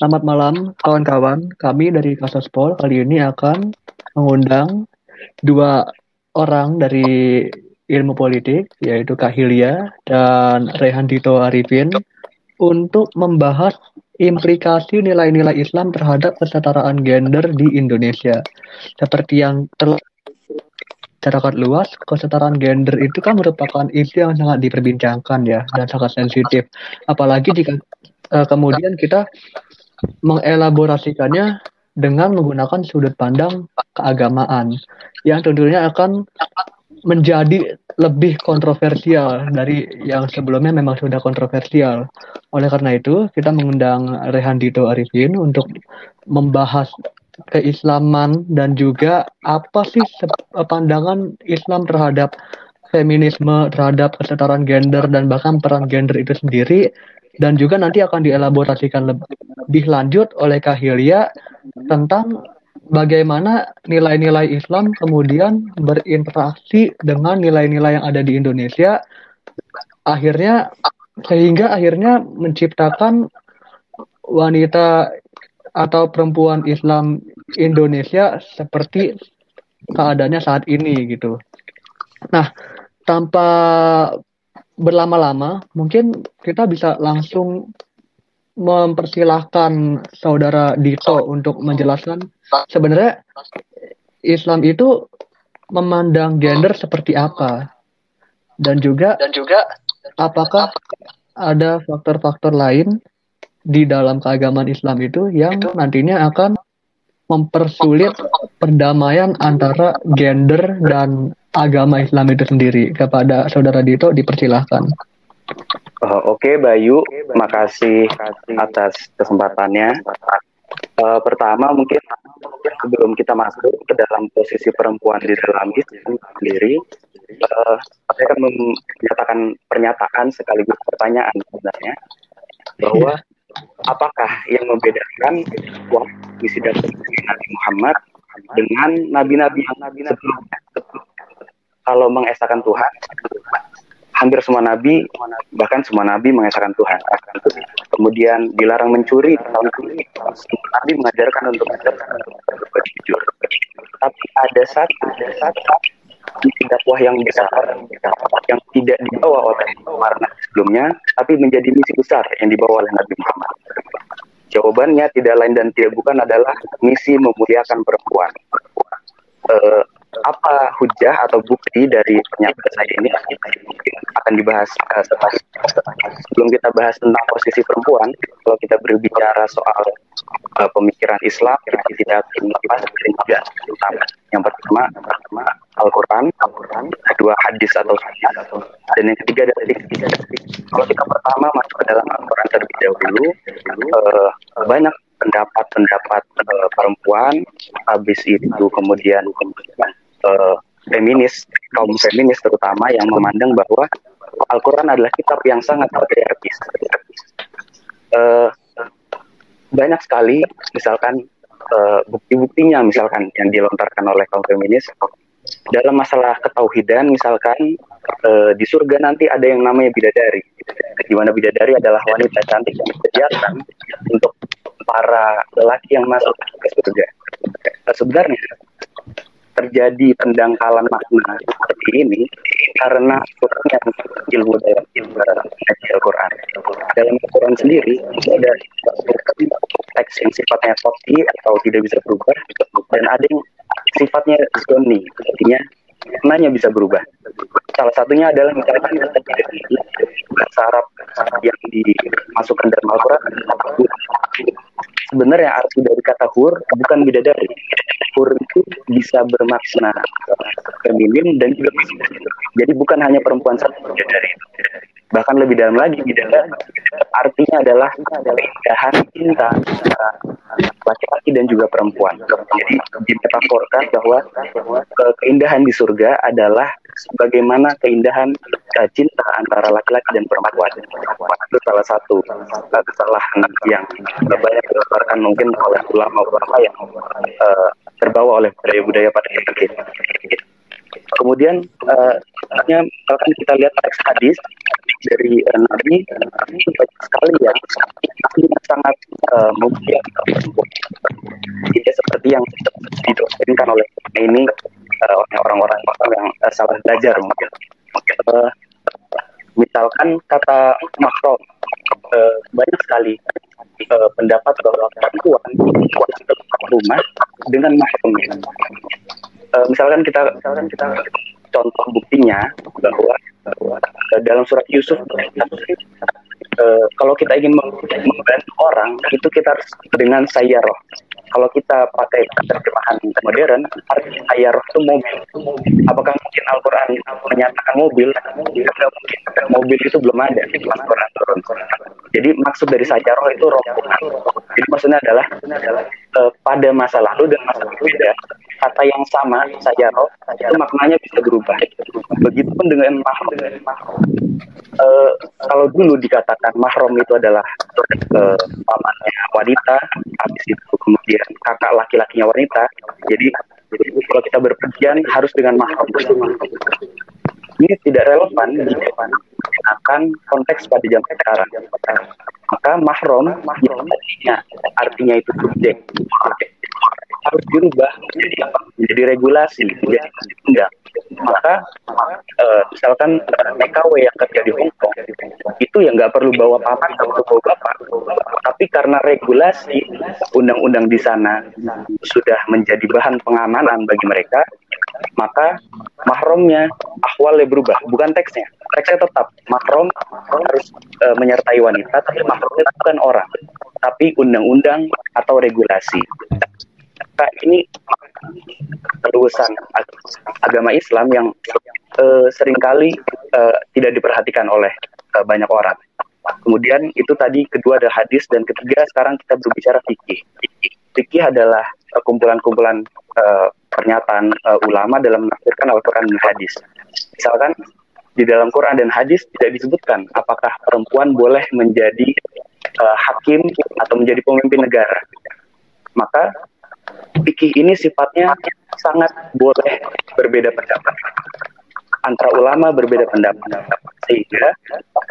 Selamat malam kawan-kawan. Kami dari Kasospol kali ini akan mengundang dua orang dari ilmu politik, yaitu Kak Hilya dan Rehan Dito Arifin, untuk membahas implikasi nilai-nilai Islam terhadap kesetaraan gender di Indonesia. Seperti yang telah luas, kesetaraan gender itu kan merupakan isu yang sangat diperbincangkan ya dan sangat sensitif. Apalagi jika uh, kemudian kita mengelaborasikannya dengan menggunakan sudut pandang keagamaan yang tentunya akan menjadi lebih kontroversial dari yang sebelumnya memang sudah kontroversial. Oleh karena itu, kita mengundang Rehan Dito Arifin untuk membahas keislaman dan juga apa sih pandangan Islam terhadap feminisme, terhadap kesetaraan gender dan bahkan peran gender itu sendiri dan juga nanti akan dielaborasikan lebih lanjut oleh Kahilya tentang bagaimana nilai-nilai Islam kemudian berinteraksi dengan nilai-nilai yang ada di Indonesia akhirnya sehingga akhirnya menciptakan wanita atau perempuan Islam Indonesia seperti keadaannya saat ini gitu. Nah, tanpa berlama-lama, mungkin kita bisa langsung mempersilahkan saudara Dito untuk menjelaskan. Sebenarnya Islam itu memandang gender seperti apa? Dan juga dan juga apakah ada faktor-faktor lain di dalam keagamaan Islam itu yang nantinya akan mempersulit perdamaian antara gender dan agama Islam itu sendiri. Kepada saudara Dito dipersilahkan. Oh, Oke okay, Bayu, terima kasih atas kesempatannya. Uh, pertama mungkin sebelum kita masuk ke dalam posisi perempuan di dalam Islam sendiri, uh, saya akan menyatakan pernyataan sekaligus pertanyaan sebenarnya bahwa apakah yang membedakan misi dan Nabi Muhammad dengan nabi-nabi yang sebelumnya? Kalau mengesahkan Tuhan, hampir semua nabi bahkan semua nabi mengesahkan Tuhan. Kemudian dilarang mencuri nabi mengajarkan untuk jujur. Tapi ada satu ada satu dakwah yang besar yang tidak dibawa oleh para nabi sebelumnya tapi menjadi misi besar yang dibawa oleh Nabi Muhammad. Jawabannya tidak lain dan tidak bukan adalah misi memuliakan perempuan. Uh, apa hujah atau bukti dari pernyataan saya ini akan dibahas uh, setelah sebelum kita bahas tentang posisi perempuan kalau kita berbicara soal uh, pemikiran Islam kita tidak lepas yang pertama yang pertama Al-Quran Al-Quran kedua hadis atau hadis dan yang ketiga dari kalau kita pertama masuk ke dalam Al-Quran terlebih dahulu uh, banyak pendapat-pendapat uh, perempuan habis itu kemudian uh, feminis kaum feminis terutama yang memandang bahwa Al-Quran adalah kitab yang sangat patriarkis. Uh, banyak sekali misalkan uh, bukti-buktinya misalkan yang dilontarkan oleh kaum feminis dalam masalah ketauhidan misalkan uh, di surga nanti ada yang namanya bidadari di mana bidadari adalah wanita cantik yang disediakan untuk para lelaki yang masuk ke surga. Nah, sebenarnya terjadi pendangkalan makna seperti ini karena kurangnya ilmu dalam ilmu Al-Quran. Dalam Al-Quran sendiri ada teks yang sifatnya kopi atau tidak bisa berubah dan ada yang sifatnya zoni, artinya maknanya bisa berubah. Salah satunya adalah misalkan bahasa Arab yang dimasukkan dalam Al-Quran sebenarnya arti dari kata hur bukan bidadari. Hur itu bisa bermakna feminin dan juga Jadi bukan hanya perempuan satu. Bahkan lebih dalam lagi artinya adalah keindahan cinta laki-laki dan juga perempuan. Jadi dimetaforkan bahwa keindahan di surga adalah bagaimana keindahan uh, cinta antara laki-laki dan perempuan. Itu salah satu uh, kesalahan yang banyak dilakukan mungkin oleh ulama-ulama yang terbawa oleh budaya-budaya pada kita. Kemudian, uh, kalau kita lihat teks hadis dari uh, Nabi, ini banyak sekali ya, yang sangat uh, mungkin tidak seperti yang didoktrinkan oleh ini uh, orang-orang yang uh, salah belajar. Uh, misalkan kata makro uh, banyak sekali uh, pendapat bahwa perempuan rumah dengan mahramnya. Uh, misalkan kita misalkan kita contoh buktinya bahwa, bahwa dalam surat Yusuf uh, kalau kita ingin membantu orang itu kita harus dengan sayaroh kalau kita pakai terjemahan modern, arti roh itu mobil. Apakah mungkin Al-Quran menyatakan mobil? Tidak mungkin. Mobil itu belum ada Al-Quran. Jadi maksud dari roh itu roh Jadi maksudnya adalah uh, pada masa lalu dan masa berbeda, kata yang sama roh itu maknanya bisa berubah. Begitupun dengan mahram. Uh, kalau dulu dikatakan mahram itu adalah uh, pamannya wanita, habis itu kemudian kakak laki-lakinya wanita. Jadi, kalau kita berpergian harus dengan mahram. Ini tidak relevan akan konteks pada jam sekarang. Maka mahram, artinya, artinya itu subjek harus dirubah menjadi regulasi, menjadi undang. Maka uh, misalkan TKW yang kerja di Hongkong itu yang nggak perlu bawa papan atau bawa bapak, tapi karena regulasi undang-undang di sana sudah menjadi bahan pengamanan bagi mereka, maka mahromnya ahwalnya berubah, bukan teksnya. Teksnya tetap mahrom harus e, menyertai wanita, tapi mahromnya bukan orang, tapi undang-undang atau regulasi maka ini terusan agama Islam yang uh, sering kali uh, tidak diperhatikan oleh uh, banyak orang. Kemudian itu tadi kedua ada hadis dan ketiga sekarang kita berbicara fikih. Fikih adalah kumpulan-kumpulan uh, pernyataan uh, ulama dalam menafsirkan Al-Quran dan hadis. Misalkan di dalam Quran dan hadis tidak disebutkan apakah perempuan boleh menjadi uh, hakim atau menjadi pemimpin negara. Maka fikih ini sifatnya sangat boleh berbeda pendapat. Antara ulama berbeda pendapat. Sehingga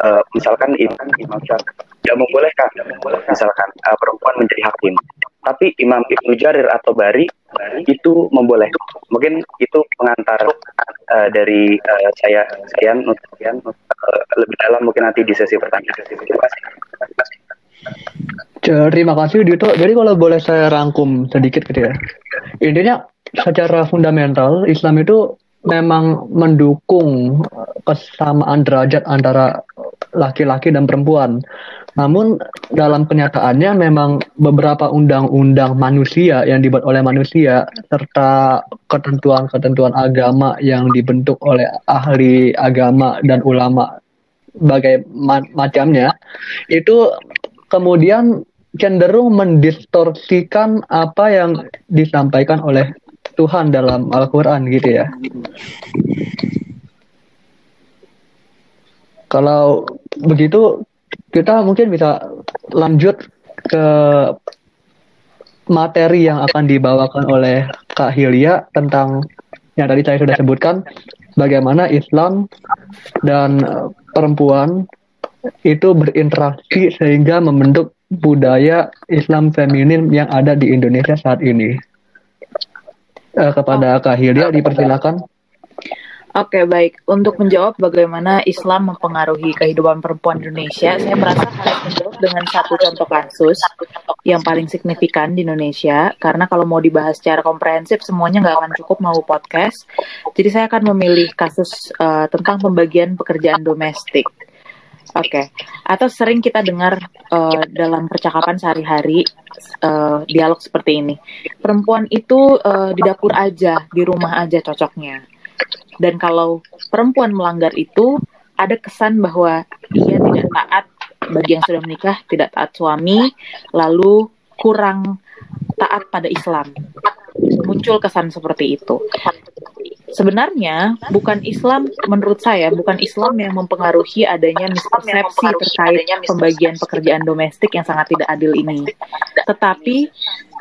uh, misalkan imam imam tidak membolehkan. Misalkan uh, perempuan menjadi hakim. Tapi Imam Ibnu Jarir atau Bari itu membolehkan. Mungkin itu pengantar uh, dari uh, saya sekian uh, lebih dalam mungkin nanti di sesi pertanyaan Terima kasih Dito. Jadi kalau boleh saya rangkum sedikit gitu ya. Intinya secara fundamental Islam itu memang mendukung kesamaan derajat antara laki-laki dan perempuan. Namun dalam kenyataannya memang beberapa undang-undang manusia yang dibuat oleh manusia serta ketentuan-ketentuan agama yang dibentuk oleh ahli agama dan ulama bagai macamnya itu kemudian cenderung mendistorsikan apa yang disampaikan oleh Tuhan dalam Al-Quran gitu ya. Kalau begitu kita mungkin bisa lanjut ke materi yang akan dibawakan oleh Kak Hilya tentang yang tadi saya sudah sebutkan bagaimana Islam dan perempuan itu berinteraksi sehingga membentuk budaya Islam feminin yang ada di Indonesia saat ini. Uh, kepada Kak Hilya dipersilakan. Oke, baik. Untuk menjawab bagaimana Islam mempengaruhi kehidupan perempuan Indonesia, saya merasa harus menjawab dengan satu contoh kasus yang paling signifikan di Indonesia. Karena kalau mau dibahas secara komprehensif, semuanya nggak akan cukup mau podcast. Jadi saya akan memilih kasus uh, tentang pembagian pekerjaan domestik. Oke, okay. atau sering kita dengar uh, dalam percakapan sehari-hari uh, dialog seperti ini. Perempuan itu uh, di dapur aja, di rumah aja cocoknya. Dan kalau perempuan melanggar itu, ada kesan bahwa ia tidak taat bagi yang sudah menikah, tidak taat suami, lalu kurang taat pada Islam. Muncul kesan seperti itu sebenarnya bukan Islam menurut saya bukan Islam yang mempengaruhi adanya mispersepsi terkait pembagian pekerjaan domestik yang sangat tidak adil ini. Tetapi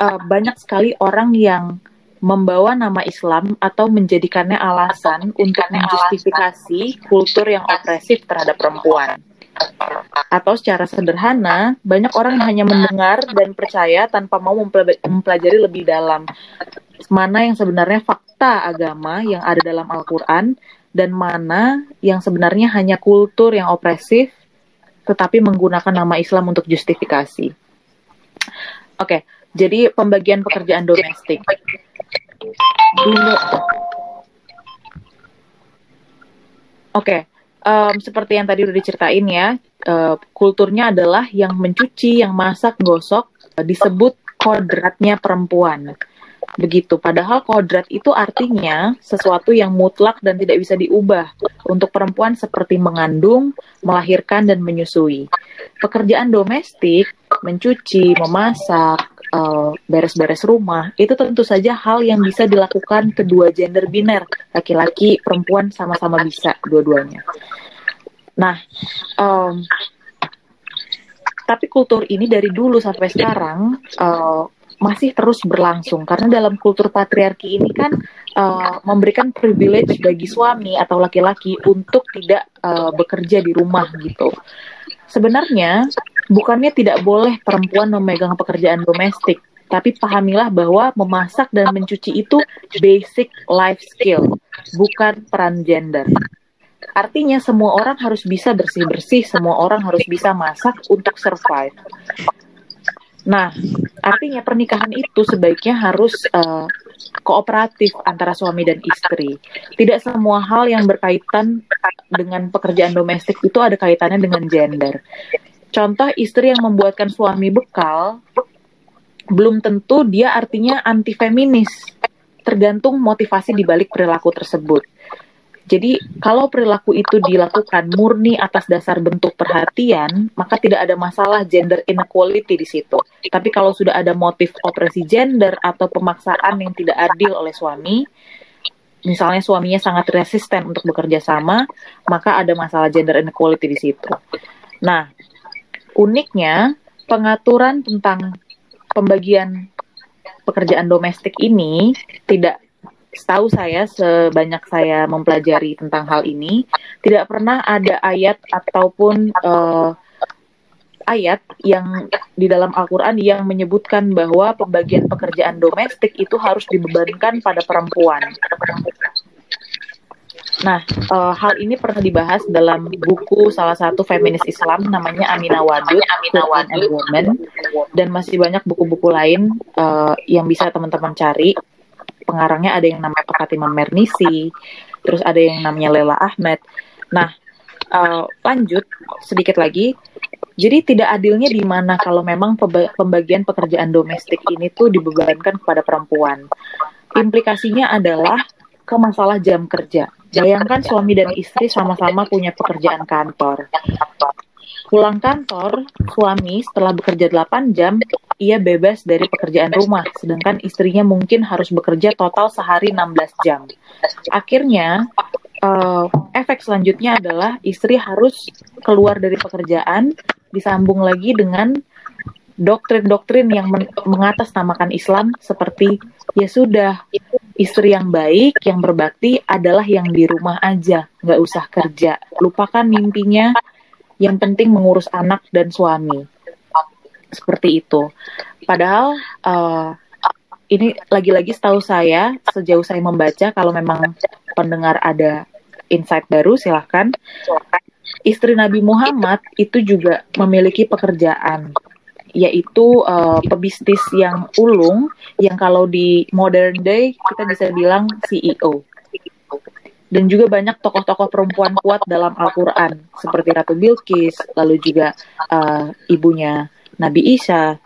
uh, banyak sekali orang yang membawa nama Islam atau menjadikannya alasan untuk menjustifikasi kultur yang opresif terhadap perempuan. Atau secara sederhana, banyak orang yang hanya mendengar dan percaya tanpa mau mempelajari lebih dalam mana yang sebenarnya fakta agama yang ada dalam Al-Quran dan mana yang sebenarnya hanya kultur yang opresif tetapi menggunakan nama Islam untuk justifikasi. Oke, okay, jadi pembagian pekerjaan domestik. Dulu Oke, okay. um, seperti yang tadi udah diceritain ya, uh, kulturnya adalah yang mencuci, yang masak, gosok, uh, disebut kodratnya perempuan. Begitu, padahal kodrat itu artinya sesuatu yang mutlak dan tidak bisa diubah untuk perempuan seperti mengandung, melahirkan, dan menyusui. Pekerjaan domestik, mencuci, memasak, beres beres-beres rumah, itu tentu saja hal yang bisa dilakukan kedua gender biner, laki-laki, perempuan sama-sama bisa dua-duanya. Nah, um, tapi kultur ini dari dulu sampai sekarang uh, masih terus berlangsung karena dalam kultur patriarki ini kan uh, memberikan privilege bagi suami atau laki-laki untuk tidak uh, bekerja di rumah gitu. Sebenarnya bukannya tidak boleh perempuan memegang pekerjaan domestik, tapi pahamilah bahwa memasak dan mencuci itu basic life skill, bukan peran gender. Artinya semua orang harus bisa bersih-bersih, semua orang harus bisa masak untuk survive. Nah, artinya pernikahan itu sebaiknya harus uh, kooperatif antara suami dan istri. Tidak semua hal yang berkaitan dengan pekerjaan domestik itu ada kaitannya dengan gender. Contoh istri yang membuatkan suami bekal belum tentu dia artinya anti feminis. Tergantung motivasi di balik perilaku tersebut. Jadi kalau perilaku itu dilakukan murni atas dasar bentuk perhatian, maka tidak ada masalah gender inequality di situ. Tapi kalau sudah ada motif opresi gender atau pemaksaan yang tidak adil oleh suami, misalnya suaminya sangat resisten untuk bekerja sama, maka ada masalah gender inequality di situ. Nah, uniknya pengaturan tentang pembagian pekerjaan domestik ini tidak setahu saya sebanyak saya mempelajari tentang hal ini tidak pernah ada ayat ataupun uh, ayat yang di dalam Al-Qur'an yang menyebutkan bahwa pembagian pekerjaan domestik itu harus dibebankan pada perempuan. Nah, uh, hal ini pernah dibahas dalam buku salah satu feminis Islam namanya Amina Wadud, Amina Wadud and Woman, dan masih banyak buku-buku lain uh, yang bisa teman-teman cari pengarangnya ada yang namanya Pak Fatimah Mernisi, terus ada yang namanya Lela Ahmed. Nah, uh, lanjut sedikit lagi. Jadi tidak adilnya di mana kalau memang pembagian pekerjaan domestik ini tuh dibebankan kepada perempuan. Implikasinya adalah ke masalah jam kerja. Bayangkan suami dan istri sama-sama punya pekerjaan kantor. Pulang kantor, suami setelah bekerja 8 jam, ia bebas dari pekerjaan rumah, sedangkan istrinya mungkin harus bekerja total sehari 16 jam. Akhirnya, uh, efek selanjutnya adalah istri harus keluar dari pekerjaan, disambung lagi dengan doktrin-doktrin yang men mengatasnamakan Islam seperti ya sudah istri yang baik yang berbakti adalah yang di rumah aja nggak usah kerja lupakan mimpinya yang penting mengurus anak dan suami. Seperti itu. Padahal uh, ini lagi-lagi setahu saya sejauh saya membaca kalau memang pendengar ada insight baru silahkan. Istri Nabi Muhammad itu juga memiliki pekerjaan yaitu uh, pebisnis yang ulung yang kalau di modern day kita bisa bilang CEO dan juga banyak tokoh-tokoh perempuan kuat dalam Al-Quran seperti Ratu Bilqis, lalu juga uh, ibunya Nabi Isa.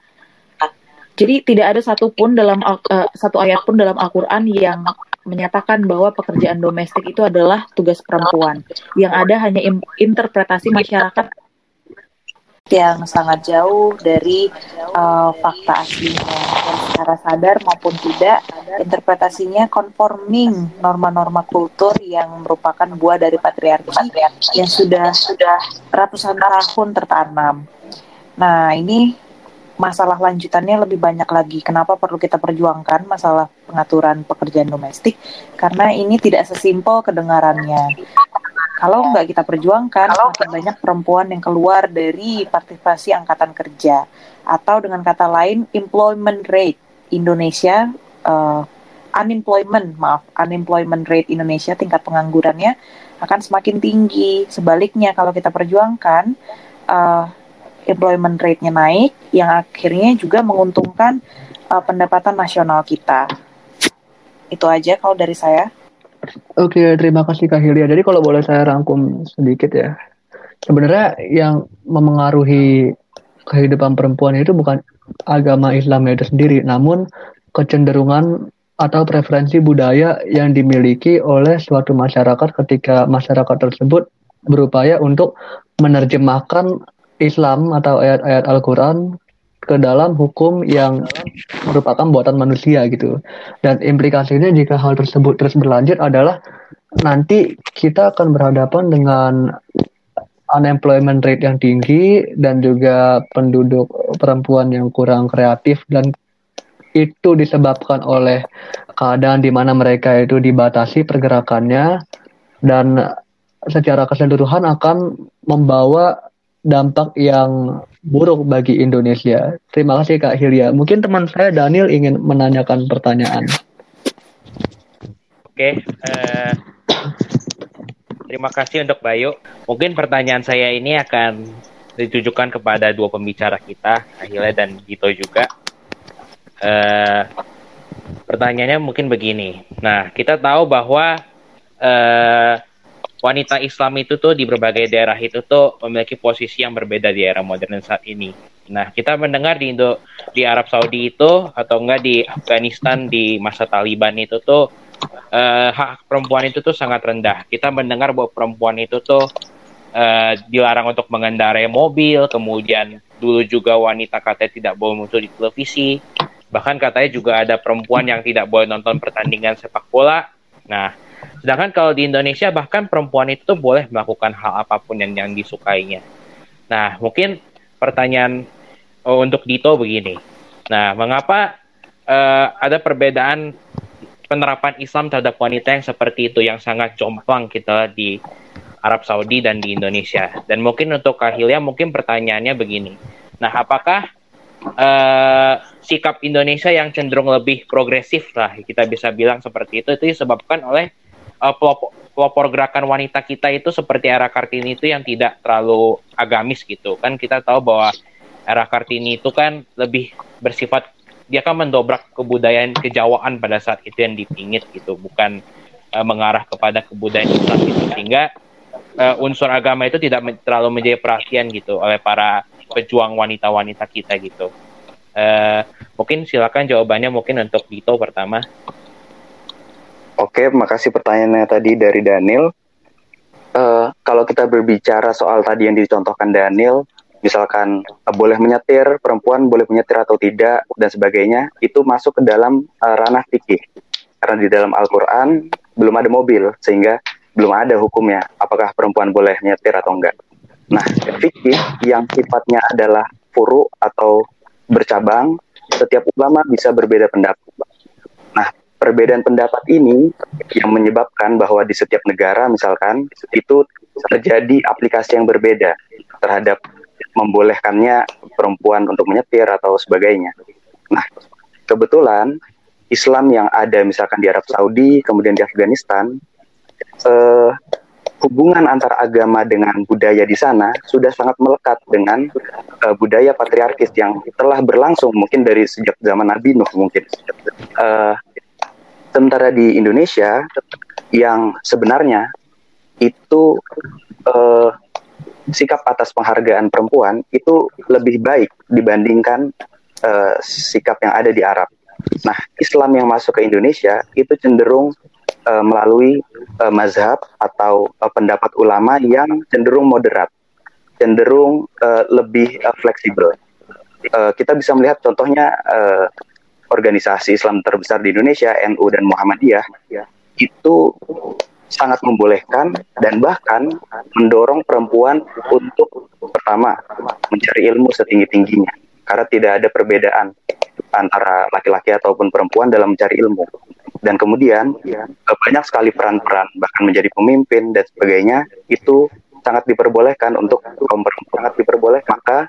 Jadi tidak ada satupun dalam uh, satu ayat pun dalam Al-Quran yang menyatakan bahwa pekerjaan domestik itu adalah tugas perempuan. Yang ada hanya interpretasi masyarakat yang sangat jauh dari uh, fakta aslinya dan secara sadar maupun tidak interpretasinya conforming norma-norma kultur yang merupakan buah dari patriarki yang sudah sudah ratusan tahun tertanam. Nah ini masalah lanjutannya lebih banyak lagi. Kenapa perlu kita perjuangkan masalah pengaturan pekerjaan domestik? Karena ini tidak sesimpel kedengarannya. kalau nggak kita perjuangkan, semakin banyak perempuan yang keluar dari partisipasi angkatan kerja. Atau dengan kata lain, employment rate Indonesia, uh, unemployment, maaf, unemployment rate Indonesia, tingkat penganggurannya akan semakin tinggi. Sebaliknya, kalau kita perjuangkan, uh, employment rate-nya naik, yang akhirnya juga menguntungkan uh, pendapatan nasional kita. Itu aja kalau dari saya. Oke, terima kasih Kak Hilya. Jadi kalau boleh saya rangkum sedikit ya. Sebenarnya yang memengaruhi kehidupan perempuan itu bukan agama Islam itu sendiri, namun kecenderungan atau preferensi budaya yang dimiliki oleh suatu masyarakat ketika masyarakat tersebut berupaya untuk menerjemahkan Islam atau ayat-ayat Al-Quran ke dalam hukum yang merupakan buatan manusia gitu. Dan implikasinya jika hal tersebut terus berlanjut adalah nanti kita akan berhadapan dengan unemployment rate yang tinggi dan juga penduduk perempuan yang kurang kreatif dan itu disebabkan oleh keadaan di mana mereka itu dibatasi pergerakannya dan secara keseluruhan akan membawa dampak yang buruk bagi Indonesia. Terima kasih Kak Hilya. Mungkin teman saya Daniel ingin menanyakan pertanyaan. Oke, uh, terima kasih untuk Bayu. Mungkin pertanyaan saya ini akan ditujukan kepada dua pembicara kita, Hilya dan Gito juga. Uh, pertanyaannya mungkin begini. Nah, kita tahu bahwa uh, wanita Islam itu tuh di berbagai daerah itu tuh memiliki posisi yang berbeda di era modern saat ini. Nah, kita mendengar di Indo di Arab Saudi itu atau enggak di Afghanistan di masa Taliban itu tuh uh, hak perempuan itu tuh sangat rendah. Kita mendengar bahwa perempuan itu tuh uh, dilarang untuk mengendarai mobil, kemudian dulu juga wanita katanya tidak boleh muncul di televisi. Bahkan katanya juga ada perempuan yang tidak boleh nonton pertandingan sepak bola. Nah, Sedangkan kalau di Indonesia bahkan perempuan itu boleh melakukan hal apa pun yang, yang disukainya. Nah, mungkin pertanyaan oh, untuk Dito begini. Nah, mengapa uh, ada perbedaan penerapan Islam terhadap wanita yang seperti itu yang sangat jomplang kita di Arab Saudi dan di Indonesia. Dan mungkin untuk Kahilya mungkin pertanyaannya begini. Nah, apakah uh, sikap Indonesia yang cenderung lebih progresif lah kita bisa bilang seperti itu itu disebabkan oleh uh, pelopor, pelopor gerakan wanita kita itu seperti era Kartini itu yang tidak terlalu agamis gitu kan kita tahu bahwa era Kartini itu kan lebih bersifat dia kan mendobrak kebudayaan kejawaan pada saat itu yang dipingit gitu bukan uh, mengarah kepada kebudayaan Islam gitu sehingga uh, unsur agama itu tidak terlalu menjadi perhatian gitu oleh para pejuang wanita-wanita kita gitu. Uh, mungkin silakan jawabannya mungkin untuk Dito pertama. Oke, makasih pertanyaannya tadi dari Daniel. Uh, kalau kita berbicara soal tadi yang dicontohkan Daniel, misalkan uh, boleh menyetir, perempuan boleh menyetir atau tidak, dan sebagainya, itu masuk ke dalam uh, ranah fikih. Karena di dalam Al-Quran belum ada mobil, sehingga belum ada hukumnya apakah perempuan boleh menyetir atau enggak. Nah, fikih yang sifatnya adalah furu atau bercabang, setiap ulama bisa berbeda pendapat perbedaan pendapat ini yang menyebabkan bahwa di setiap negara misalkan itu terjadi aplikasi yang berbeda terhadap membolehkannya perempuan untuk menyetir atau sebagainya. Nah, kebetulan Islam yang ada misalkan di Arab Saudi, kemudian di Afghanistan, eh, hubungan antara agama dengan budaya di sana sudah sangat melekat dengan eh, budaya patriarkis yang telah berlangsung mungkin dari sejak zaman Nabi Nuh mungkin. Eh, Sementara di Indonesia yang sebenarnya itu uh, sikap atas penghargaan perempuan itu lebih baik dibandingkan uh, sikap yang ada di Arab. Nah, Islam yang masuk ke Indonesia itu cenderung uh, melalui uh, mazhab atau uh, pendapat ulama yang cenderung moderat, cenderung uh, lebih uh, fleksibel. Uh, kita bisa melihat contohnya uh, organisasi Islam terbesar di Indonesia, NU dan Muhammadiyah, itu sangat membolehkan dan bahkan mendorong perempuan untuk pertama mencari ilmu setinggi-tingginya. Karena tidak ada perbedaan antara laki-laki ataupun perempuan dalam mencari ilmu. dan kemudian ya, banyak sekali peran-peran bahkan menjadi pemimpin dan sebagainya itu sangat diperbolehkan untuk kaum perempuan. Sangat diperbolehkan maka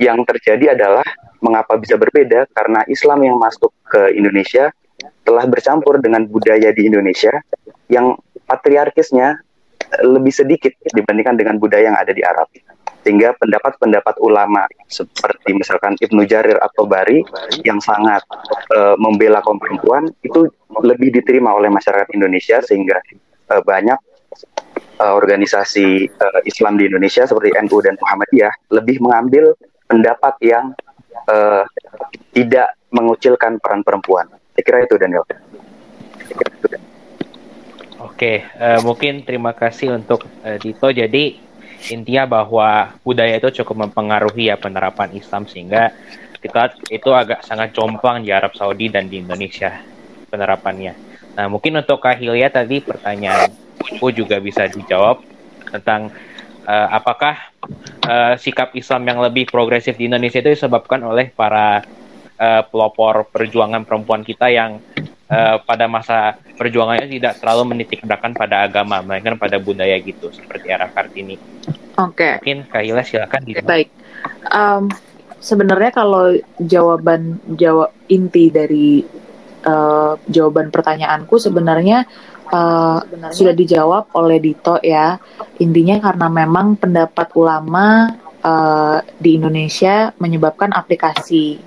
yang terjadi adalah mengapa bisa berbeda? Karena Islam yang masuk ke Indonesia telah bercampur dengan budaya di Indonesia yang patriarkisnya lebih sedikit dibandingkan dengan budaya yang ada di Arab. Sehingga pendapat-pendapat ulama seperti misalkan Ibnu Jarir atau Bari yang sangat uh, membela kaum perempuan itu lebih diterima oleh masyarakat Indonesia sehingga uh, banyak uh, organisasi uh, Islam di Indonesia seperti NU dan Muhammadiyah lebih mengambil pendapat yang uh, tidak mengucilkan peran perempuan. Saya kira itu Daniel. Oke, uh, mungkin terima kasih untuk uh, Dito. Jadi intinya bahwa budaya itu cukup mempengaruhi ya penerapan Islam sehingga kita itu agak sangat jomplang di Arab Saudi dan di Indonesia penerapannya. Nah, mungkin untuk Kahilia tadi pertanyaanku juga bisa dijawab tentang uh, apakah uh, sikap Islam yang lebih progresif di Indonesia itu disebabkan oleh para uh, pelopor perjuangan perempuan kita yang uh, pada masa perjuangannya tidak terlalu menitik beratkan pada agama, melainkan pada budaya gitu, seperti era Kartini. Oke. Okay. Mungkin Kahila silakan. Okay, baik. Um, sebenarnya kalau jawaban jawab inti dari uh, jawaban pertanyaanku sebenarnya uh, sudah dijawab oleh Dito ya. Intinya karena memang pendapat ulama uh, di Indonesia menyebabkan aplikasi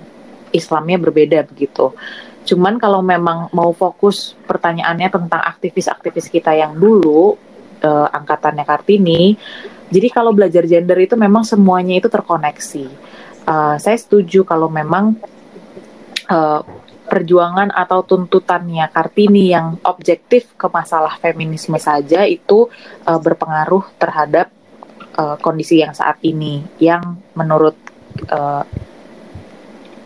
Islamnya berbeda begitu. Cuman kalau memang mau fokus pertanyaannya tentang aktivis-aktivis kita yang dulu uh, angkatannya Kartini, jadi kalau belajar gender itu memang semuanya itu terkoneksi. Uh, saya setuju kalau memang uh, perjuangan atau tuntutannya Kartini yang objektif ke masalah feminisme saja itu uh, berpengaruh terhadap uh, kondisi yang saat ini yang menurut uh,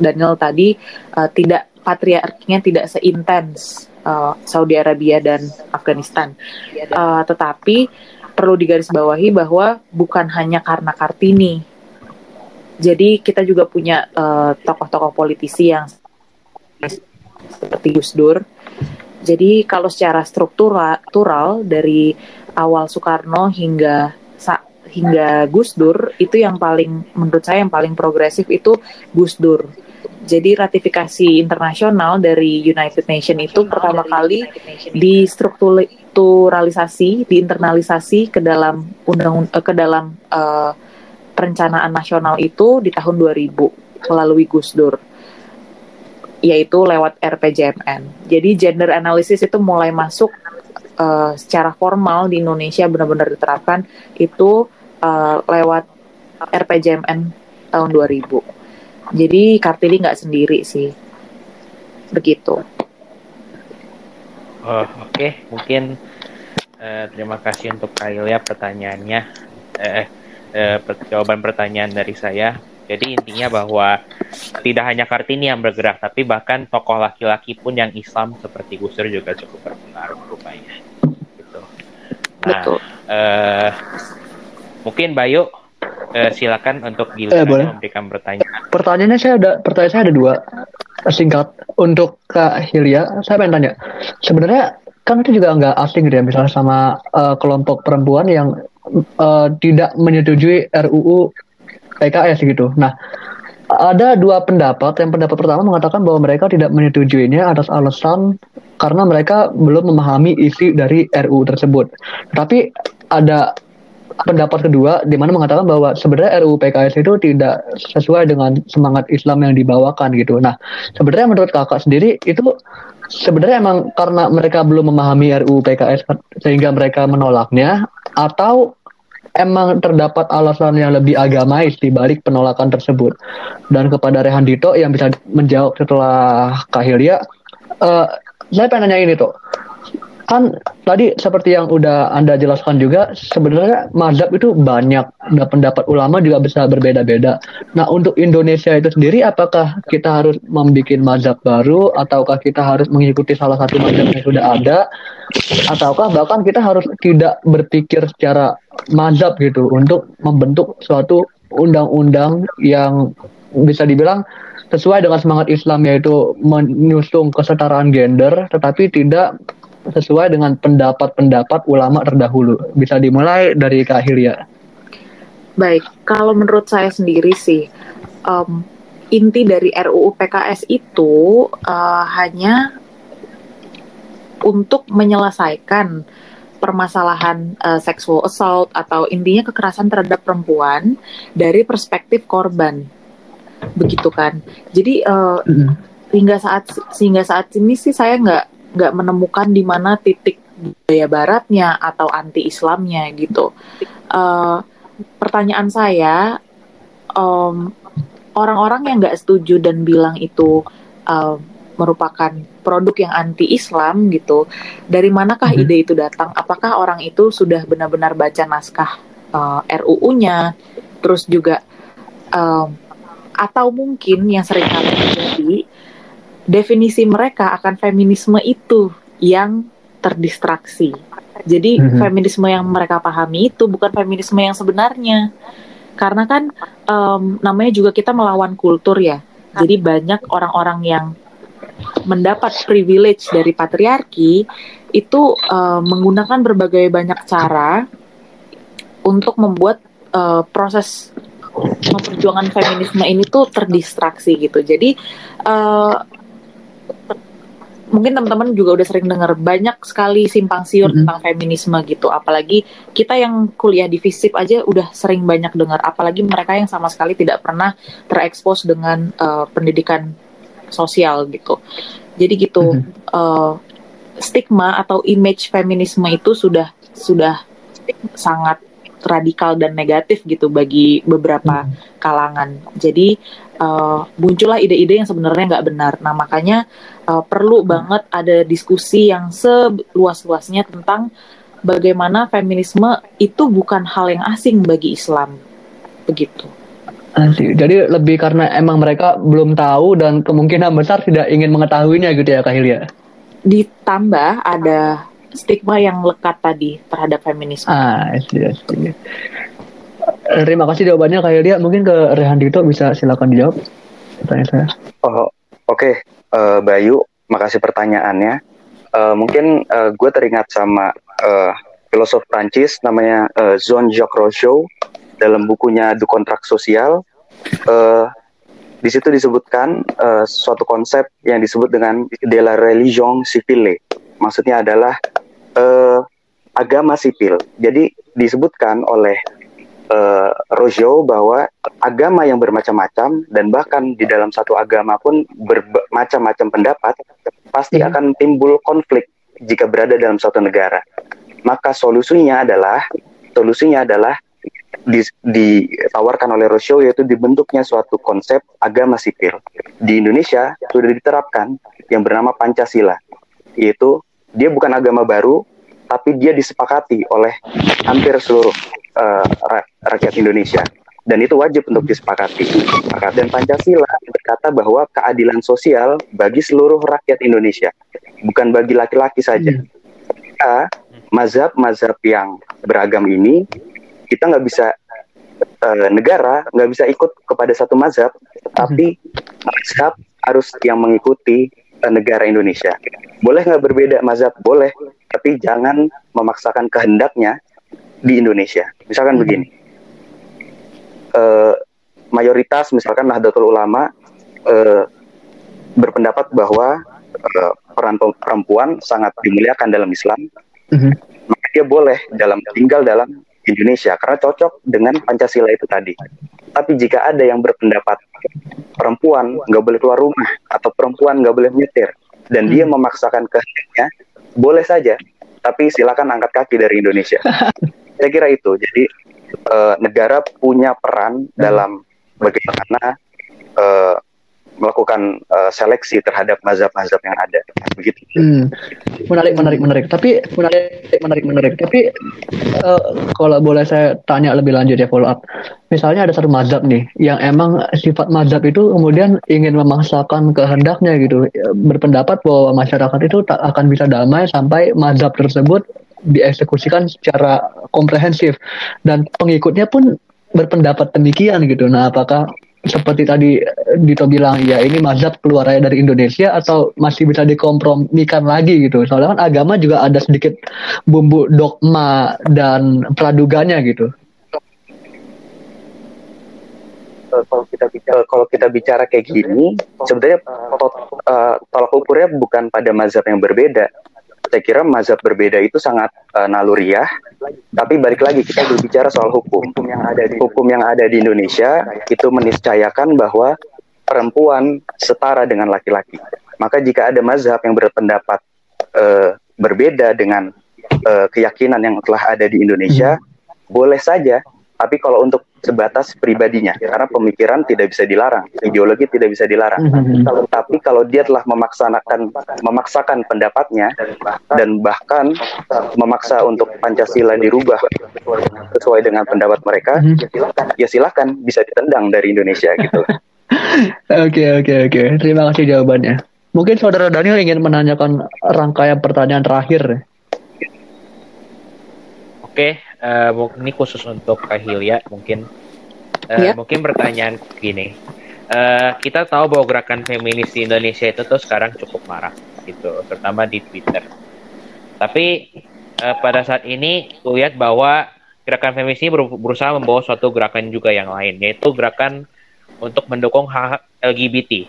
Daniel tadi uh, tidak patriarkinya tidak seintens uh, Saudi Arabia dan Afghanistan. Uh, tetapi perlu digarisbawahi bahwa bukan hanya karena Kartini. Jadi kita juga punya tokoh-tokoh uh, politisi yang seperti Gus Dur. Jadi kalau secara struktural dari awal Soekarno hingga hingga Gus Dur itu yang paling menurut saya yang paling progresif itu Gus Dur jadi ratifikasi internasional dari United Nations itu pertama kali distrukturalisasi, diinternalisasi ke dalam undang eh, ke dalam uh, perencanaan nasional itu di tahun 2000 melalui Gus Dur yaitu lewat RPJMN. Jadi gender analysis itu mulai masuk uh, secara formal di Indonesia benar-benar diterapkan itu uh, lewat RPJMN tahun 2000. Jadi Kartini nggak sendiri sih, begitu. Oh, Oke, okay. mungkin uh, terima kasih untuk ya pertanyaannya. Eh, eh, jawaban pertanyaan dari saya. Jadi intinya bahwa tidak hanya Kartini yang bergerak, tapi bahkan tokoh laki-laki pun yang Islam seperti Gus Dur juga cukup berpengaruh rupanya. Gitu. Nah, Betul. Uh, mungkin Bayu uh, silakan untuk giliran eh, boleh. memberikan pertanyaan. Pertanyaannya saya ada pertanyaan saya ada dua singkat untuk Kak Hilya. Saya pengen tanya, sebenarnya kan itu juga nggak asing gitu ya, misalnya sama uh, kelompok perempuan yang uh, tidak menyetujui RUU PKS gitu. Nah, ada dua pendapat. Yang pendapat pertama mengatakan bahwa mereka tidak menyetujuinya atas alasan karena mereka belum memahami isi dari RUU tersebut. Tapi ada pendapat kedua di mana mengatakan bahwa sebenarnya RUU PKS itu tidak sesuai dengan semangat Islam yang dibawakan gitu. Nah, sebenarnya menurut kakak sendiri itu sebenarnya emang karena mereka belum memahami RUU PKS sehingga mereka menolaknya atau emang terdapat alasan yang lebih agamais di balik penolakan tersebut. Dan kepada Rehan Dito yang bisa menjawab setelah Kahilya, uh, saya pengen nanya ini tuh kan tadi seperti yang udah anda jelaskan juga sebenarnya mazhab itu banyak dan pendapat ulama juga bisa berbeda-beda. Nah untuk Indonesia itu sendiri apakah kita harus membuat mazhab baru ataukah kita harus mengikuti salah satu mazhab yang sudah ada ataukah bahkan kita harus tidak berpikir secara mazhab gitu untuk membentuk suatu undang-undang yang bisa dibilang sesuai dengan semangat Islam yaitu menyusung kesetaraan gender, tetapi tidak sesuai dengan pendapat-pendapat ulama terdahulu. Bisa dimulai dari Kak Hilya. Baik, kalau menurut saya sendiri sih, um, inti dari RUU PKS itu uh, hanya untuk menyelesaikan permasalahan uh, sexual assault atau intinya kekerasan terhadap perempuan dari perspektif korban begitu kan jadi uh, mm. hingga saat sehingga saat ini sih saya nggak nggak menemukan di mana titik budaya baratnya atau anti Islamnya gitu. Uh, pertanyaan saya um, orang-orang yang nggak setuju dan bilang itu uh, merupakan produk yang anti Islam gitu dari manakah hmm. ide itu datang? Apakah orang itu sudah benar-benar baca naskah uh, RUU-nya terus juga um, atau mungkin yang sering kali terjadi definisi mereka akan feminisme itu yang terdistraksi. Jadi mm-hmm. feminisme yang mereka pahami itu bukan feminisme yang sebenarnya. Karena kan um, namanya juga kita melawan kultur ya. Jadi banyak orang-orang yang mendapat privilege dari patriarki itu uh, menggunakan berbagai banyak cara untuk membuat uh, proses memperjuangkan feminisme ini tuh terdistraksi gitu. Jadi uh, mungkin teman-teman juga udah sering dengar banyak sekali simpang siur mm-hmm. tentang feminisme gitu. Apalagi kita yang kuliah di FISIP aja udah sering banyak dengar. Apalagi mereka yang sama sekali tidak pernah terekspos dengan uh, pendidikan sosial gitu. Jadi gitu mm-hmm. uh, stigma atau image feminisme itu sudah sudah sangat radikal dan negatif gitu bagi beberapa hmm. kalangan. Jadi uh, muncullah ide-ide yang sebenarnya nggak benar. Nah makanya uh, perlu hmm. banget ada diskusi yang seluas-luasnya tentang bagaimana feminisme itu bukan hal yang asing bagi Islam, begitu. Jadi lebih karena emang mereka belum tahu dan kemungkinan besar tidak ingin mengetahuinya gitu ya Kak Hilya. Ditambah ada stigma yang lekat tadi terhadap feminisme. Ah, iya, iya. Terima kasih jawabannya Kak Elia. Mungkin ke Rehan Dito bisa silakan dijawab pertanyaan saya. Oh, oke. Okay. Uh, eh, Bayu, makasih pertanyaannya. Uh, mungkin uh, gue teringat sama uh, filosof Prancis namanya uh, Jean-Jacques Rousseau dalam bukunya Du Kontrak Sosial. Uh, di situ disebutkan uh, suatu konsep yang disebut dengan de la religion civile. Maksudnya adalah uh, agama sipil. Jadi disebutkan oleh uh, Rojo bahwa agama yang bermacam-macam dan bahkan di dalam satu agama pun bermacam-macam pendapat pasti hmm. akan timbul konflik jika berada dalam suatu negara. Maka solusinya adalah solusinya adalah ditawarkan oleh Rousseau yaitu dibentuknya suatu konsep agama sipil. Di Indonesia sudah diterapkan yang bernama Pancasila, yaitu dia bukan agama baru, tapi dia disepakati oleh hampir seluruh uh, rakyat Indonesia. Dan itu wajib untuk disepakati. Dan Pancasila berkata bahwa keadilan sosial bagi seluruh rakyat Indonesia, bukan bagi laki-laki saja. Kita, mazhab-mazhab yang beragam ini, kita nggak bisa uh, negara nggak bisa ikut kepada satu mazhab, tapi mazhab harus yang mengikuti uh, negara Indonesia. Boleh nggak berbeda mazhab? Boleh, tapi jangan memaksakan kehendaknya di Indonesia. Misalkan begini, uh, mayoritas misalkan Nahdlatul Ulama uh, berpendapat bahwa uh, peran perempuan sangat dimuliakan dalam Islam, mm-hmm. maka dia boleh dalam tinggal dalam Indonesia karena cocok dengan Pancasila itu tadi. Tapi jika ada yang berpendapat perempuan nggak boleh keluar rumah atau perempuan nggak boleh nyetir dan hmm. dia memaksakan kehendaknya, boleh saja. Tapi silakan angkat kaki dari Indonesia. Saya kira itu. Jadi uh, negara punya peran hmm. dalam bagaimana uh, melakukan uh, seleksi terhadap mazhab-mazhab yang ada begitu. Hmm. Menarik, menarik, menarik. Tapi menarik, menarik, menarik. Tapi uh, kalau boleh saya tanya lebih lanjut ya follow up. Misalnya ada satu mazhab nih yang emang sifat mazhab itu kemudian ingin memaksakan kehendaknya gitu, berpendapat bahwa masyarakat itu tak akan bisa damai sampai mazhab tersebut dieksekusikan secara komprehensif dan pengikutnya pun berpendapat demikian gitu. Nah, apakah seperti tadi Dito bilang ya ini mazhab keluar dari Indonesia atau masih bisa dikompromikan lagi gitu. Soalnya kan agama juga ada sedikit bumbu dogma dan praduganya gitu. kalau kita bicara kalau kita bicara kayak gini sebenarnya uh, tolak ukurnya bukan pada mazhab yang berbeda saya kira mazhab berbeda itu sangat uh, naluriah tapi balik lagi kita berbicara soal hukum hukum yang ada di hukum yang ada di Indonesia itu meniscayakan bahwa perempuan setara dengan laki-laki maka jika ada mazhab yang berpendapat uh, berbeda dengan uh, keyakinan yang telah ada di Indonesia hmm. boleh saja tapi kalau untuk sebatas pribadinya karena pemikiran tidak bisa dilarang ideologi tidak bisa dilarang mm-hmm. tapi kalau dia telah memaksanakan memaksakan pendapatnya dan bahkan memaksa untuk Pancasila dirubah sesuai dengan pendapat mereka mm-hmm. ya silakan bisa ditendang dari Indonesia gitu oke oke oke terima kasih jawabannya mungkin saudara Daniel ingin menanyakan rangkaian pertanyaan terakhir Oke, uh, ini khusus untuk Kahilia mungkin. Uh, yeah. Mungkin pertanyaan gini. Uh, kita tahu bahwa gerakan feminis di Indonesia itu tuh sekarang cukup marah gitu, terutama di Twitter. Tapi uh, pada saat ini lihat bahwa gerakan feminis ini berusaha membawa suatu gerakan juga yang lain, yaitu gerakan untuk mendukung hak LGBT.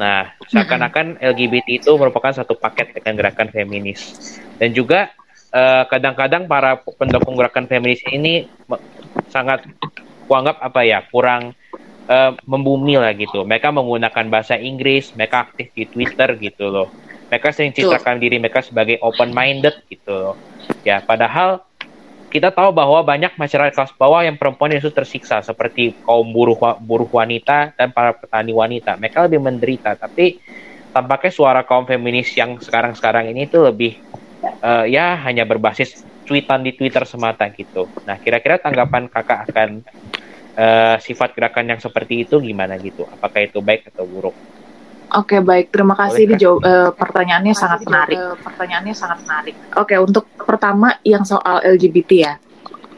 Nah, seakan-akan LGBT itu merupakan satu paket dengan gerakan feminis. Dan juga eh, kadang-kadang para pendukung gerakan feminis ini sangat kuanggap apa ya kurang uh, membumi lah gitu. Mereka menggunakan bahasa Inggris, mereka aktif di Twitter gitu loh. Mereka sering citrakan diri mereka sebagai open minded gitu loh. Ya, padahal kita tahu bahwa banyak masyarakat kelas bawah yang perempuan itu tersiksa seperti kaum buruh buruh wanita dan para petani wanita. Mereka lebih menderita, tapi tampaknya suara kaum feminis yang sekarang-sekarang ini itu lebih uh, ya hanya berbasis tweetan di Twitter semata gitu. Nah, kira-kira tanggapan kakak akan uh, sifat gerakan yang seperti itu gimana gitu? Apakah itu baik atau buruk? Oke baik, terima kasih. Ini jawab, uh, pertanyaannya sangat menarik. Uh, pertanyaannya sangat menarik. Oke, untuk pertama yang soal LGBT ya,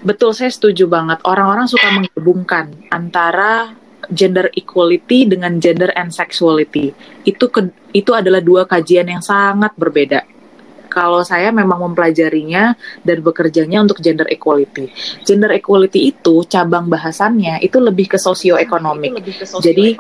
betul saya setuju banget. Orang-orang suka menggabungkan antara gender equality dengan gender and sexuality. Itu ke, itu adalah dua kajian yang sangat berbeda kalau saya memang mempelajarinya dan bekerjanya untuk gender equality. Gender equality itu cabang bahasannya itu lebih ke sosioekonomik. Jadi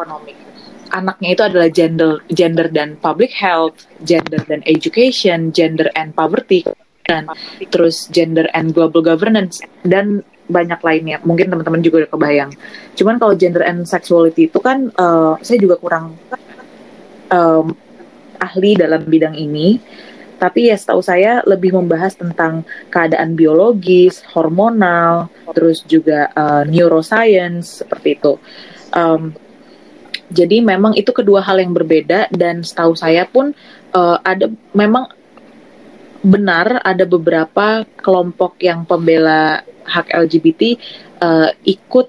anaknya itu adalah gender gender dan public health, gender dan education, gender and poverty dan terus gender and global governance dan banyak lainnya. Mungkin teman-teman juga udah kebayang. Cuman kalau gender and sexuality itu kan uh, saya juga kurang um, ahli dalam bidang ini tapi ya setahu saya lebih membahas tentang keadaan biologis, hormonal, terus juga uh, neuroscience seperti itu. Um, jadi memang itu kedua hal yang berbeda dan setahu saya pun uh, ada memang benar ada beberapa kelompok yang pembela hak LGBT uh, ikut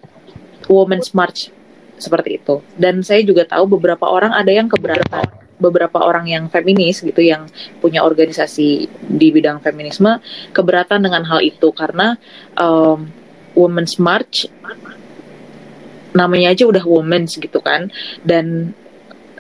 Women's March seperti itu. Dan saya juga tahu beberapa orang ada yang keberatan beberapa orang yang feminis gitu yang punya organisasi di bidang feminisme keberatan dengan hal itu karena um, Women's March namanya aja udah Women's gitu kan dan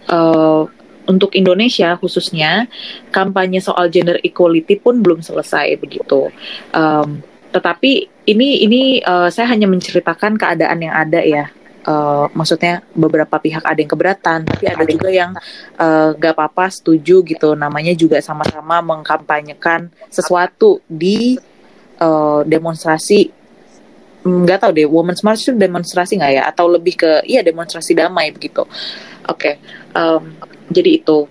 uh, untuk Indonesia khususnya kampanye soal gender equality pun belum selesai begitu. Um, tetapi ini ini uh, saya hanya menceritakan keadaan yang ada ya uh, maksudnya beberapa pihak ada yang keberatan tapi ada juga yang uh, gak apa-apa setuju gitu. Namanya juga sama-sama mengkampanyekan sesuatu di uh, demonstrasi nggak tahu deh Women's March itu demonstrasi nggak ya? Atau lebih ke iya demonstrasi damai begitu. Oke okay. um, jadi itu.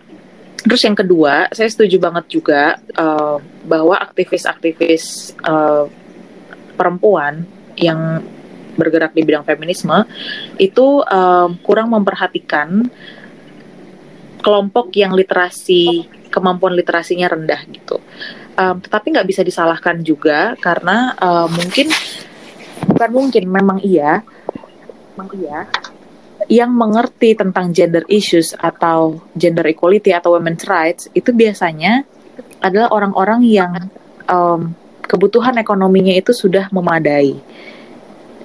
Terus yang kedua saya setuju banget juga uh, bahwa aktivis-aktivis uh, perempuan yang bergerak di bidang feminisme itu um, kurang memperhatikan kelompok yang literasi kemampuan literasinya rendah gitu. Um, tetapi nggak bisa disalahkan juga karena uh, mungkin bukan mungkin memang iya, memang iya yang mengerti tentang gender issues atau gender equality atau women's rights itu biasanya adalah orang-orang yang um, kebutuhan ekonominya itu sudah memadai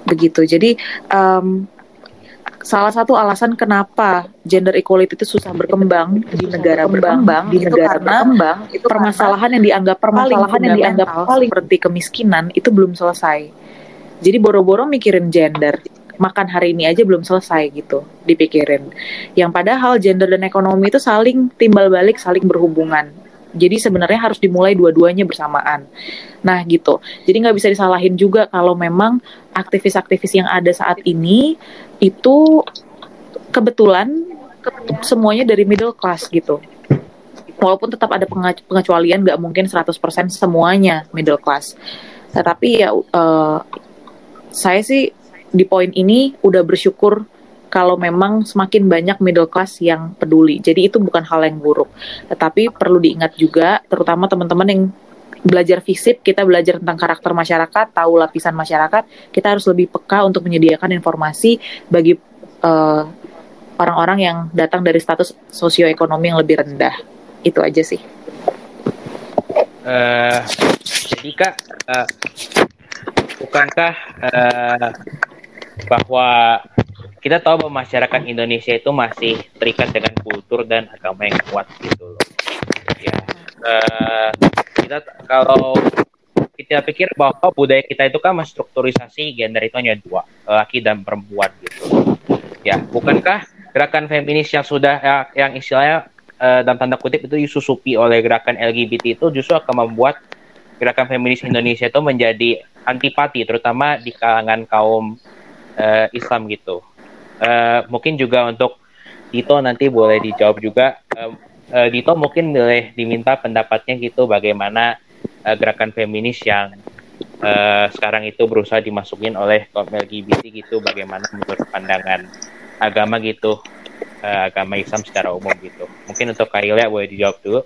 begitu. Jadi um, salah satu alasan kenapa gender equality itu susah berkembang di negara berkembang di negara berkembang itu permasalahan yang dianggap permasalahan yang dianggap paling seperti kemiskinan itu belum selesai. Jadi boro-boro mikirin gender, makan hari ini aja belum selesai gitu dipikirin. Yang padahal gender dan ekonomi itu saling timbal balik, saling berhubungan. Jadi sebenarnya harus dimulai dua-duanya bersamaan. Nah gitu. Jadi nggak bisa disalahin juga kalau memang aktivis-aktivis yang ada saat ini itu kebetulan semuanya dari middle class gitu. Walaupun tetap ada pengecualian nggak mungkin 100% semuanya middle class. Tetapi ya uh, saya sih di poin ini udah bersyukur kalau memang semakin banyak middle class yang peduli. Jadi itu bukan hal yang buruk. Tetapi perlu diingat juga, terutama teman-teman yang belajar fisip, kita belajar tentang karakter masyarakat, tahu lapisan masyarakat, kita harus lebih peka untuk menyediakan informasi bagi eh, orang-orang yang datang dari status sosioekonomi yang lebih rendah. Itu aja sih. Uh, jadi kak, uh, bukankah uh, bahwa kita tahu bahwa masyarakat Indonesia itu masih terikat dengan kultur dan agama yang kuat gitu loh. Ya, uh, kita kalau kita pikir bahwa budaya kita itu kan menstrukturisasi gender itu hanya dua, laki dan perempuan gitu. Ya, bukankah gerakan feminis yang sudah ya, yang istilahnya uh, dalam tanda kutip itu disusupi oleh gerakan LGBT itu justru akan membuat gerakan feminis Indonesia itu menjadi antipati terutama di kalangan kaum uh, Islam gitu. Uh, mungkin juga untuk Dito nanti boleh dijawab juga. Uh, uh, Dito mungkin boleh diminta pendapatnya gitu bagaimana uh, gerakan feminis yang uh, sekarang itu berusaha dimasukin oleh kaum LGBT gitu, bagaimana menurut pandangan agama gitu, uh, agama Islam secara umum gitu. Mungkin untuk Kailia boleh dijawab dulu.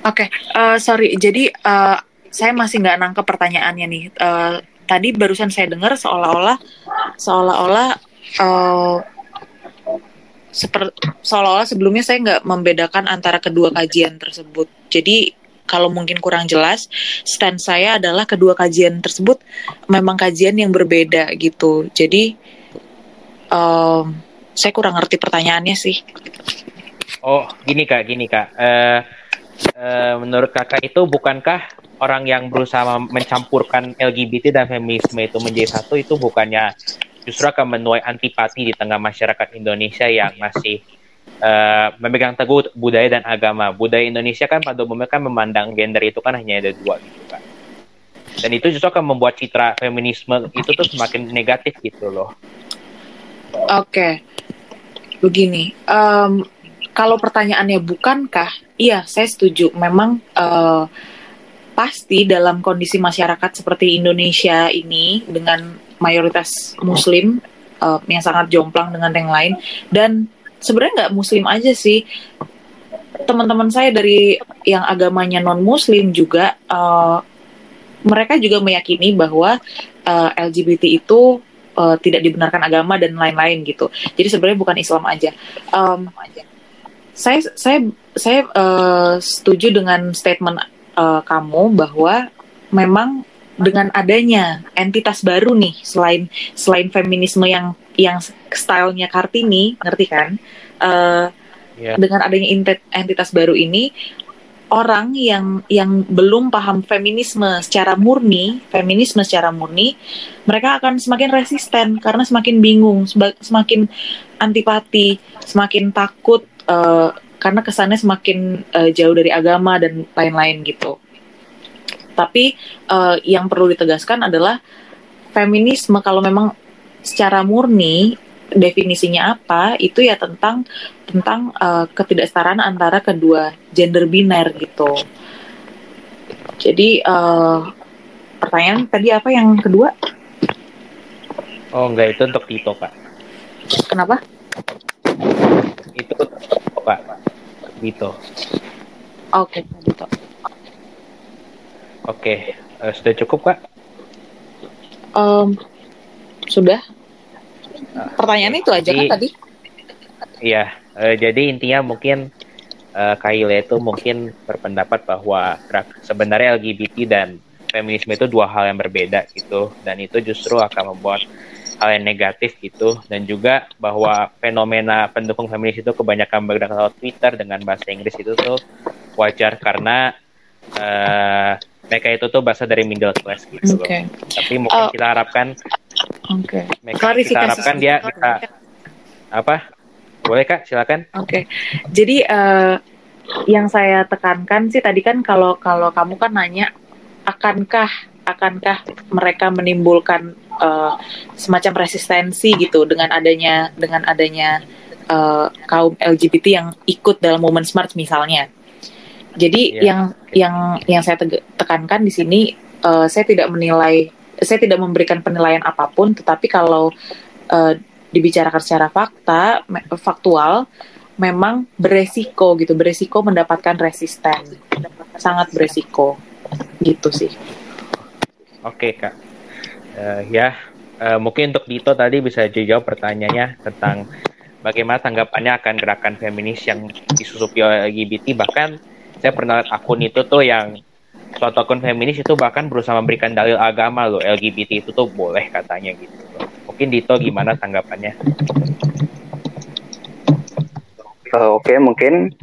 Oke, okay. uh, sorry. Jadi uh, saya masih nggak nangkep pertanyaannya nih. Uh, tadi barusan saya dengar seolah-olah seolah-olah uh, seolah-olah sebelumnya saya nggak membedakan antara kedua kajian tersebut. Jadi kalau mungkin kurang jelas, stand saya adalah kedua kajian tersebut memang kajian yang berbeda gitu. Jadi um, saya kurang ngerti pertanyaannya sih. Oh, gini kak, gini kak. Uh, uh, menurut kakak itu bukankah orang yang berusaha mencampurkan LGBT dan feminisme itu menjadi satu itu bukannya justru akan menuai antipati di tengah masyarakat Indonesia yang masih uh, memegang teguh budaya dan agama. Budaya Indonesia kan pada umumnya kan memandang gender itu kan hanya ada dua gitu kan. Dan itu justru akan membuat citra feminisme itu tuh semakin negatif gitu loh. Oke, okay. begini. Um, kalau pertanyaannya bukankah? Iya, saya setuju. Memang uh, pasti dalam kondisi masyarakat seperti Indonesia ini dengan mayoritas Muslim uh, yang sangat jomplang dengan yang lain. Dan sebenarnya nggak Muslim aja sih. Teman-teman saya dari yang agamanya non Muslim juga uh, mereka juga meyakini bahwa uh, LGBT itu uh, tidak dibenarkan agama dan lain-lain gitu. Jadi sebenarnya bukan Islam aja. Um, saya saya saya uh, setuju dengan statement uh, kamu bahwa memang dengan adanya entitas baru nih selain selain feminisme yang yang stylenya Kartini ngerti kan uh, yeah. dengan adanya entitas baru ini orang yang yang belum paham feminisme secara murni feminisme secara murni mereka akan semakin resisten karena semakin bingung semakin antipati semakin takut uh, karena kesannya semakin uh, jauh dari agama dan lain-lain gitu. Tapi uh, yang perlu ditegaskan adalah feminisme kalau memang secara murni definisinya apa itu ya tentang tentang uh, ketidaksetaraan antara kedua gender biner gitu. Jadi uh, pertanyaan tadi apa yang kedua? Oh enggak itu untuk Tito pak. Kenapa? Itu untuk pak. Dito. Oke, okay, Dito. Oke, okay. uh, eh, sudah cukup kak? Um, sudah. Ah, Pertanyaan itu aja kan tadi? Iya, uh, jadi intinya mungkin uh, Kaila itu mungkin berpendapat bahwa sebenarnya LGBT dan feminisme itu dua hal yang berbeda gitu, dan itu justru akan membuat hal yang negatif gitu dan juga bahwa fenomena pendukung feminis itu kebanyakan bergerak lewat Twitter dengan bahasa Inggris itu tuh wajar karena uh, mereka itu tuh bahasa dari middle class gitu okay. loh. Tapi mungkin uh, kita harapkan Oke. Okay. Kita harapkan dia bisa apa? Boleh Kak, silakan. Oke. Okay. Jadi uh, yang saya tekankan sih tadi kan kalau kalau kamu kan nanya akankah akankah mereka menimbulkan uh, semacam resistensi gitu dengan adanya dengan adanya uh, kaum LGBT yang ikut dalam momen smart misalnya. Jadi yeah. yang yang yang saya tekankan di sini uh, saya tidak menilai saya tidak memberikan penilaian apa pun tetapi kalau uh, dibicarakan secara fakta faktual memang beresiko gitu beresiko mendapatkan resisten. Sangat beresiko. Gitu sih. Oke kak. Uh, ya uh, mungkin untuk Dito tadi bisa jawab pertanyaannya tentang bagaimana tanggapannya akan gerakan feminis yang disusupi oleh LGBT bahkan saya pernah lihat akun itu tuh yang suatu akun feminis itu bahkan berusaha memberikan dalil agama loh LGBT itu tuh boleh katanya gitu. Mungkin Dito gimana tanggapannya? Uh, oke okay, mungkin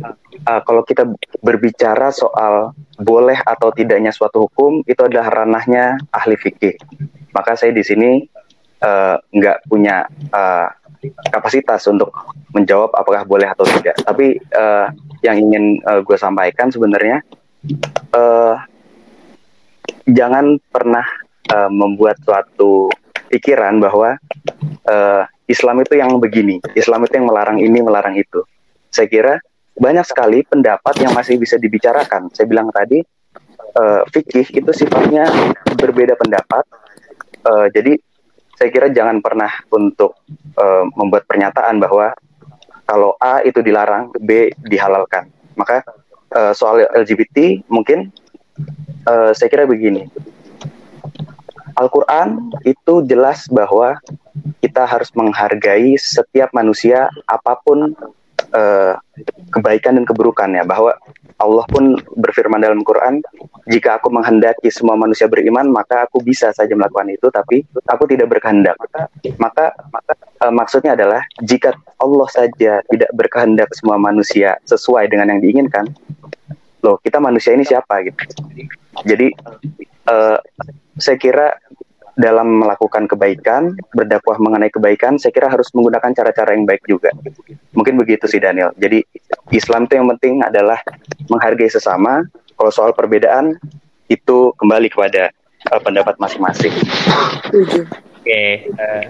uh, kalau kita berbicara soal boleh atau tidaknya suatu hukum itu adalah ranahnya ahli fikih. Maka saya di sini uh, nggak punya uh, kapasitas untuk menjawab apakah boleh atau tidak. Tapi uh, yang ingin uh, gue sampaikan sebenarnya uh, jangan pernah uh, membuat suatu pikiran bahwa uh, Islam itu yang begini, Islam itu yang melarang ini, melarang itu. Saya kira banyak sekali pendapat yang masih bisa dibicarakan. Saya bilang tadi uh, fikih itu sifatnya berbeda pendapat. Uh, jadi saya kira jangan pernah untuk uh, membuat pernyataan bahwa kalau A itu dilarang, B dihalalkan. Maka uh, soal LGBT mungkin uh, saya kira begini. Al-Quran itu jelas bahwa kita harus menghargai setiap manusia apa pun uh, kebaikan dan keburukannya bahwa Allah pun berfirman dalam Quran, jika aku menghendaki semua manusia beriman, maka aku bisa saja melakukan itu, tapi aku tidak berkehendak. Maka, maka uh, maksudnya adalah jika Allah saja tidak berkehendak semua manusia sesuai dengan yang diinginkan, loh kita manusia ini siapa gitu. Jadi uh, saya kira dalam melakukan kebaikan, berdakwah mengenai kebaikan, saya kira harus menggunakan cara-cara yang baik juga. Mungkin begitu sih Daniel. Jadi Islam itu yang penting adalah menghargai sesama. Kalau soal perbedaan itu kembali kepada uh, pendapat masing-masing. Oke, okay, uh, eh,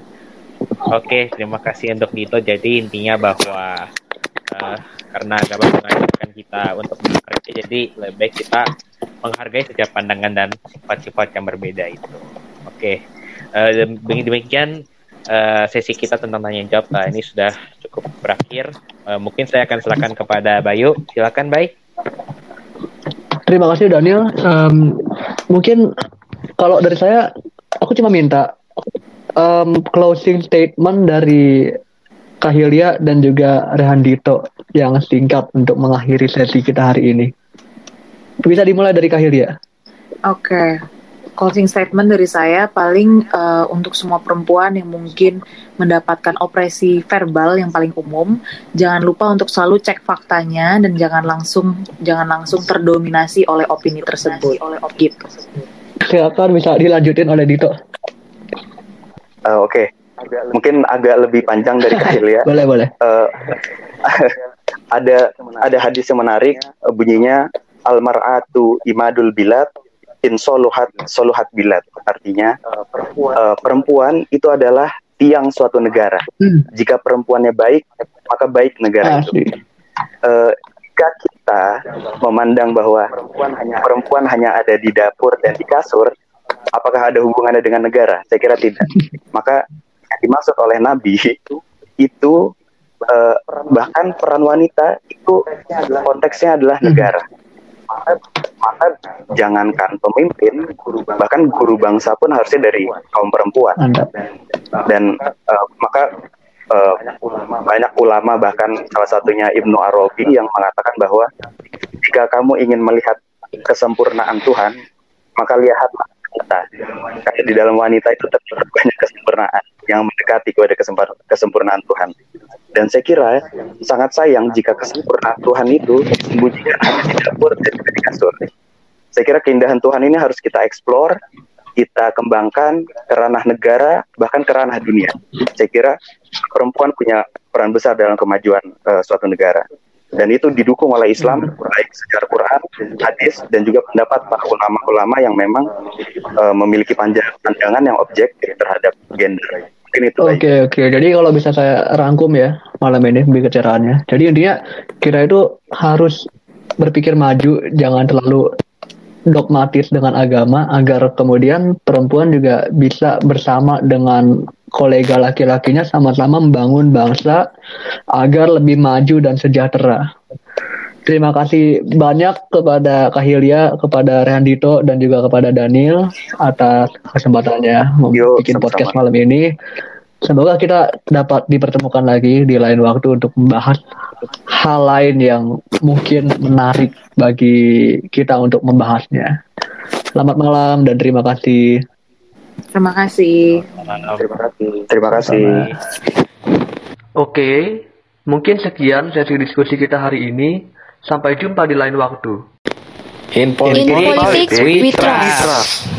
oke, okay, terima kasih untuk Dito. Jadi intinya bahwa uh, karena agama mengajarkan kita untuk menghargai, jadi lebih baik kita menghargai setiap pandangan dan sifat-sifat yang berbeda itu. Oke, okay. uh, demikian uh, sesi kita tentang tanya jawab nah, ini sudah cukup berakhir. Uh, mungkin saya akan silakan kepada Bayu. Silakan, Bay. Terima kasih Daniel. Um, mungkin kalau dari saya, aku cuma minta um, closing statement dari Kahilia dan juga Rehan Dito yang singkat untuk mengakhiri sesi kita hari ini. Bisa dimulai dari Kahilia. Oke. Okay closing statement dari saya paling uh, untuk semua perempuan yang mungkin mendapatkan opresi verbal yang paling umum, jangan lupa untuk selalu cek faktanya dan jangan langsung jangan langsung terdominasi oleh opini tersebut. Oleh opini gitu. Silakan bisa dilanjutin oleh Dito. Uh, Oke, okay. mungkin agak lebih panjang dari Kahil ya. boleh boleh. Uh, ada ada hadis yang menarik bunyinya almaratu imadul bilad in soluhat soluhat bilad. Artinya uh, perempuan. itu adalah tiang suatu negara. Hmm. jika perempuannya baik maka baik negara ah, itu uh, jika kita memandang bahwa perempuan hanya perempuan hanya ada di dapur dan di kasur apakah ada hubungannya dengan negara? Saya kira tidak. Maka yang dimaksud oleh nabi itu itu uh, bahkan peran wanita itu konteksnya adalah hmm. negara. maka jangankan pemimpin bahkan guru bangsa pun harusnya dari kaum perempuan. Dan uh, maka uh, banyak ulama bahkan salah satunya Ibnu Arabi yang mengatakan bahwa jika kamu ingin melihat kesempurnaan Tuhan maka lihatlah wanita karena di dalam wanita itu terdapat banyak kesempurnaan yang mendekati kepada kesempurnaan Tuhan. Dan saya kira sangat sayang jika kesempurnaan Tuhan itu disembunyikan hanya di dapur dan di kasur. Saya kira keindahan Tuhan ini harus kita eksplor, kita kembangkan ke ranah negara, bahkan ke ranah dunia. Saya kira perempuan punya peran besar dalam kemajuan uh, suatu negara dan itu didukung oleh Islam baik secara Quran, hadis dan juga pendapat para ulama-ulama yang memang uh, memiliki pandangan yang objektif terhadap gender. Oke oke, okay. jadi kalau bisa saya rangkum ya malam ini pembicaraannya. Jadi intinya kita itu harus berpikir maju, jangan terlalu dogmatis dengan agama agar kemudian perempuan juga bisa bersama dengan kolega laki-lakinya sama-sama membangun bangsa agar lebih maju dan sejahtera. Terima kasih banyak kepada Kahilia, kepada Rehandito, dan juga kepada Daniel atas kesempatannya membuat podcast malam ini. Semoga kita dapat dipertemukan lagi di lain waktu untuk membahas hal lain yang mungkin menarik bagi kita untuk membahasnya. Selamat malam dan terima kasih. Terima kasih. Terima kasih. Terima kasih. Oke, mungkin sekian sesi diskusi kita hari ini. Sampai jumpa di lain waktu. In Politics, In Politics we trust.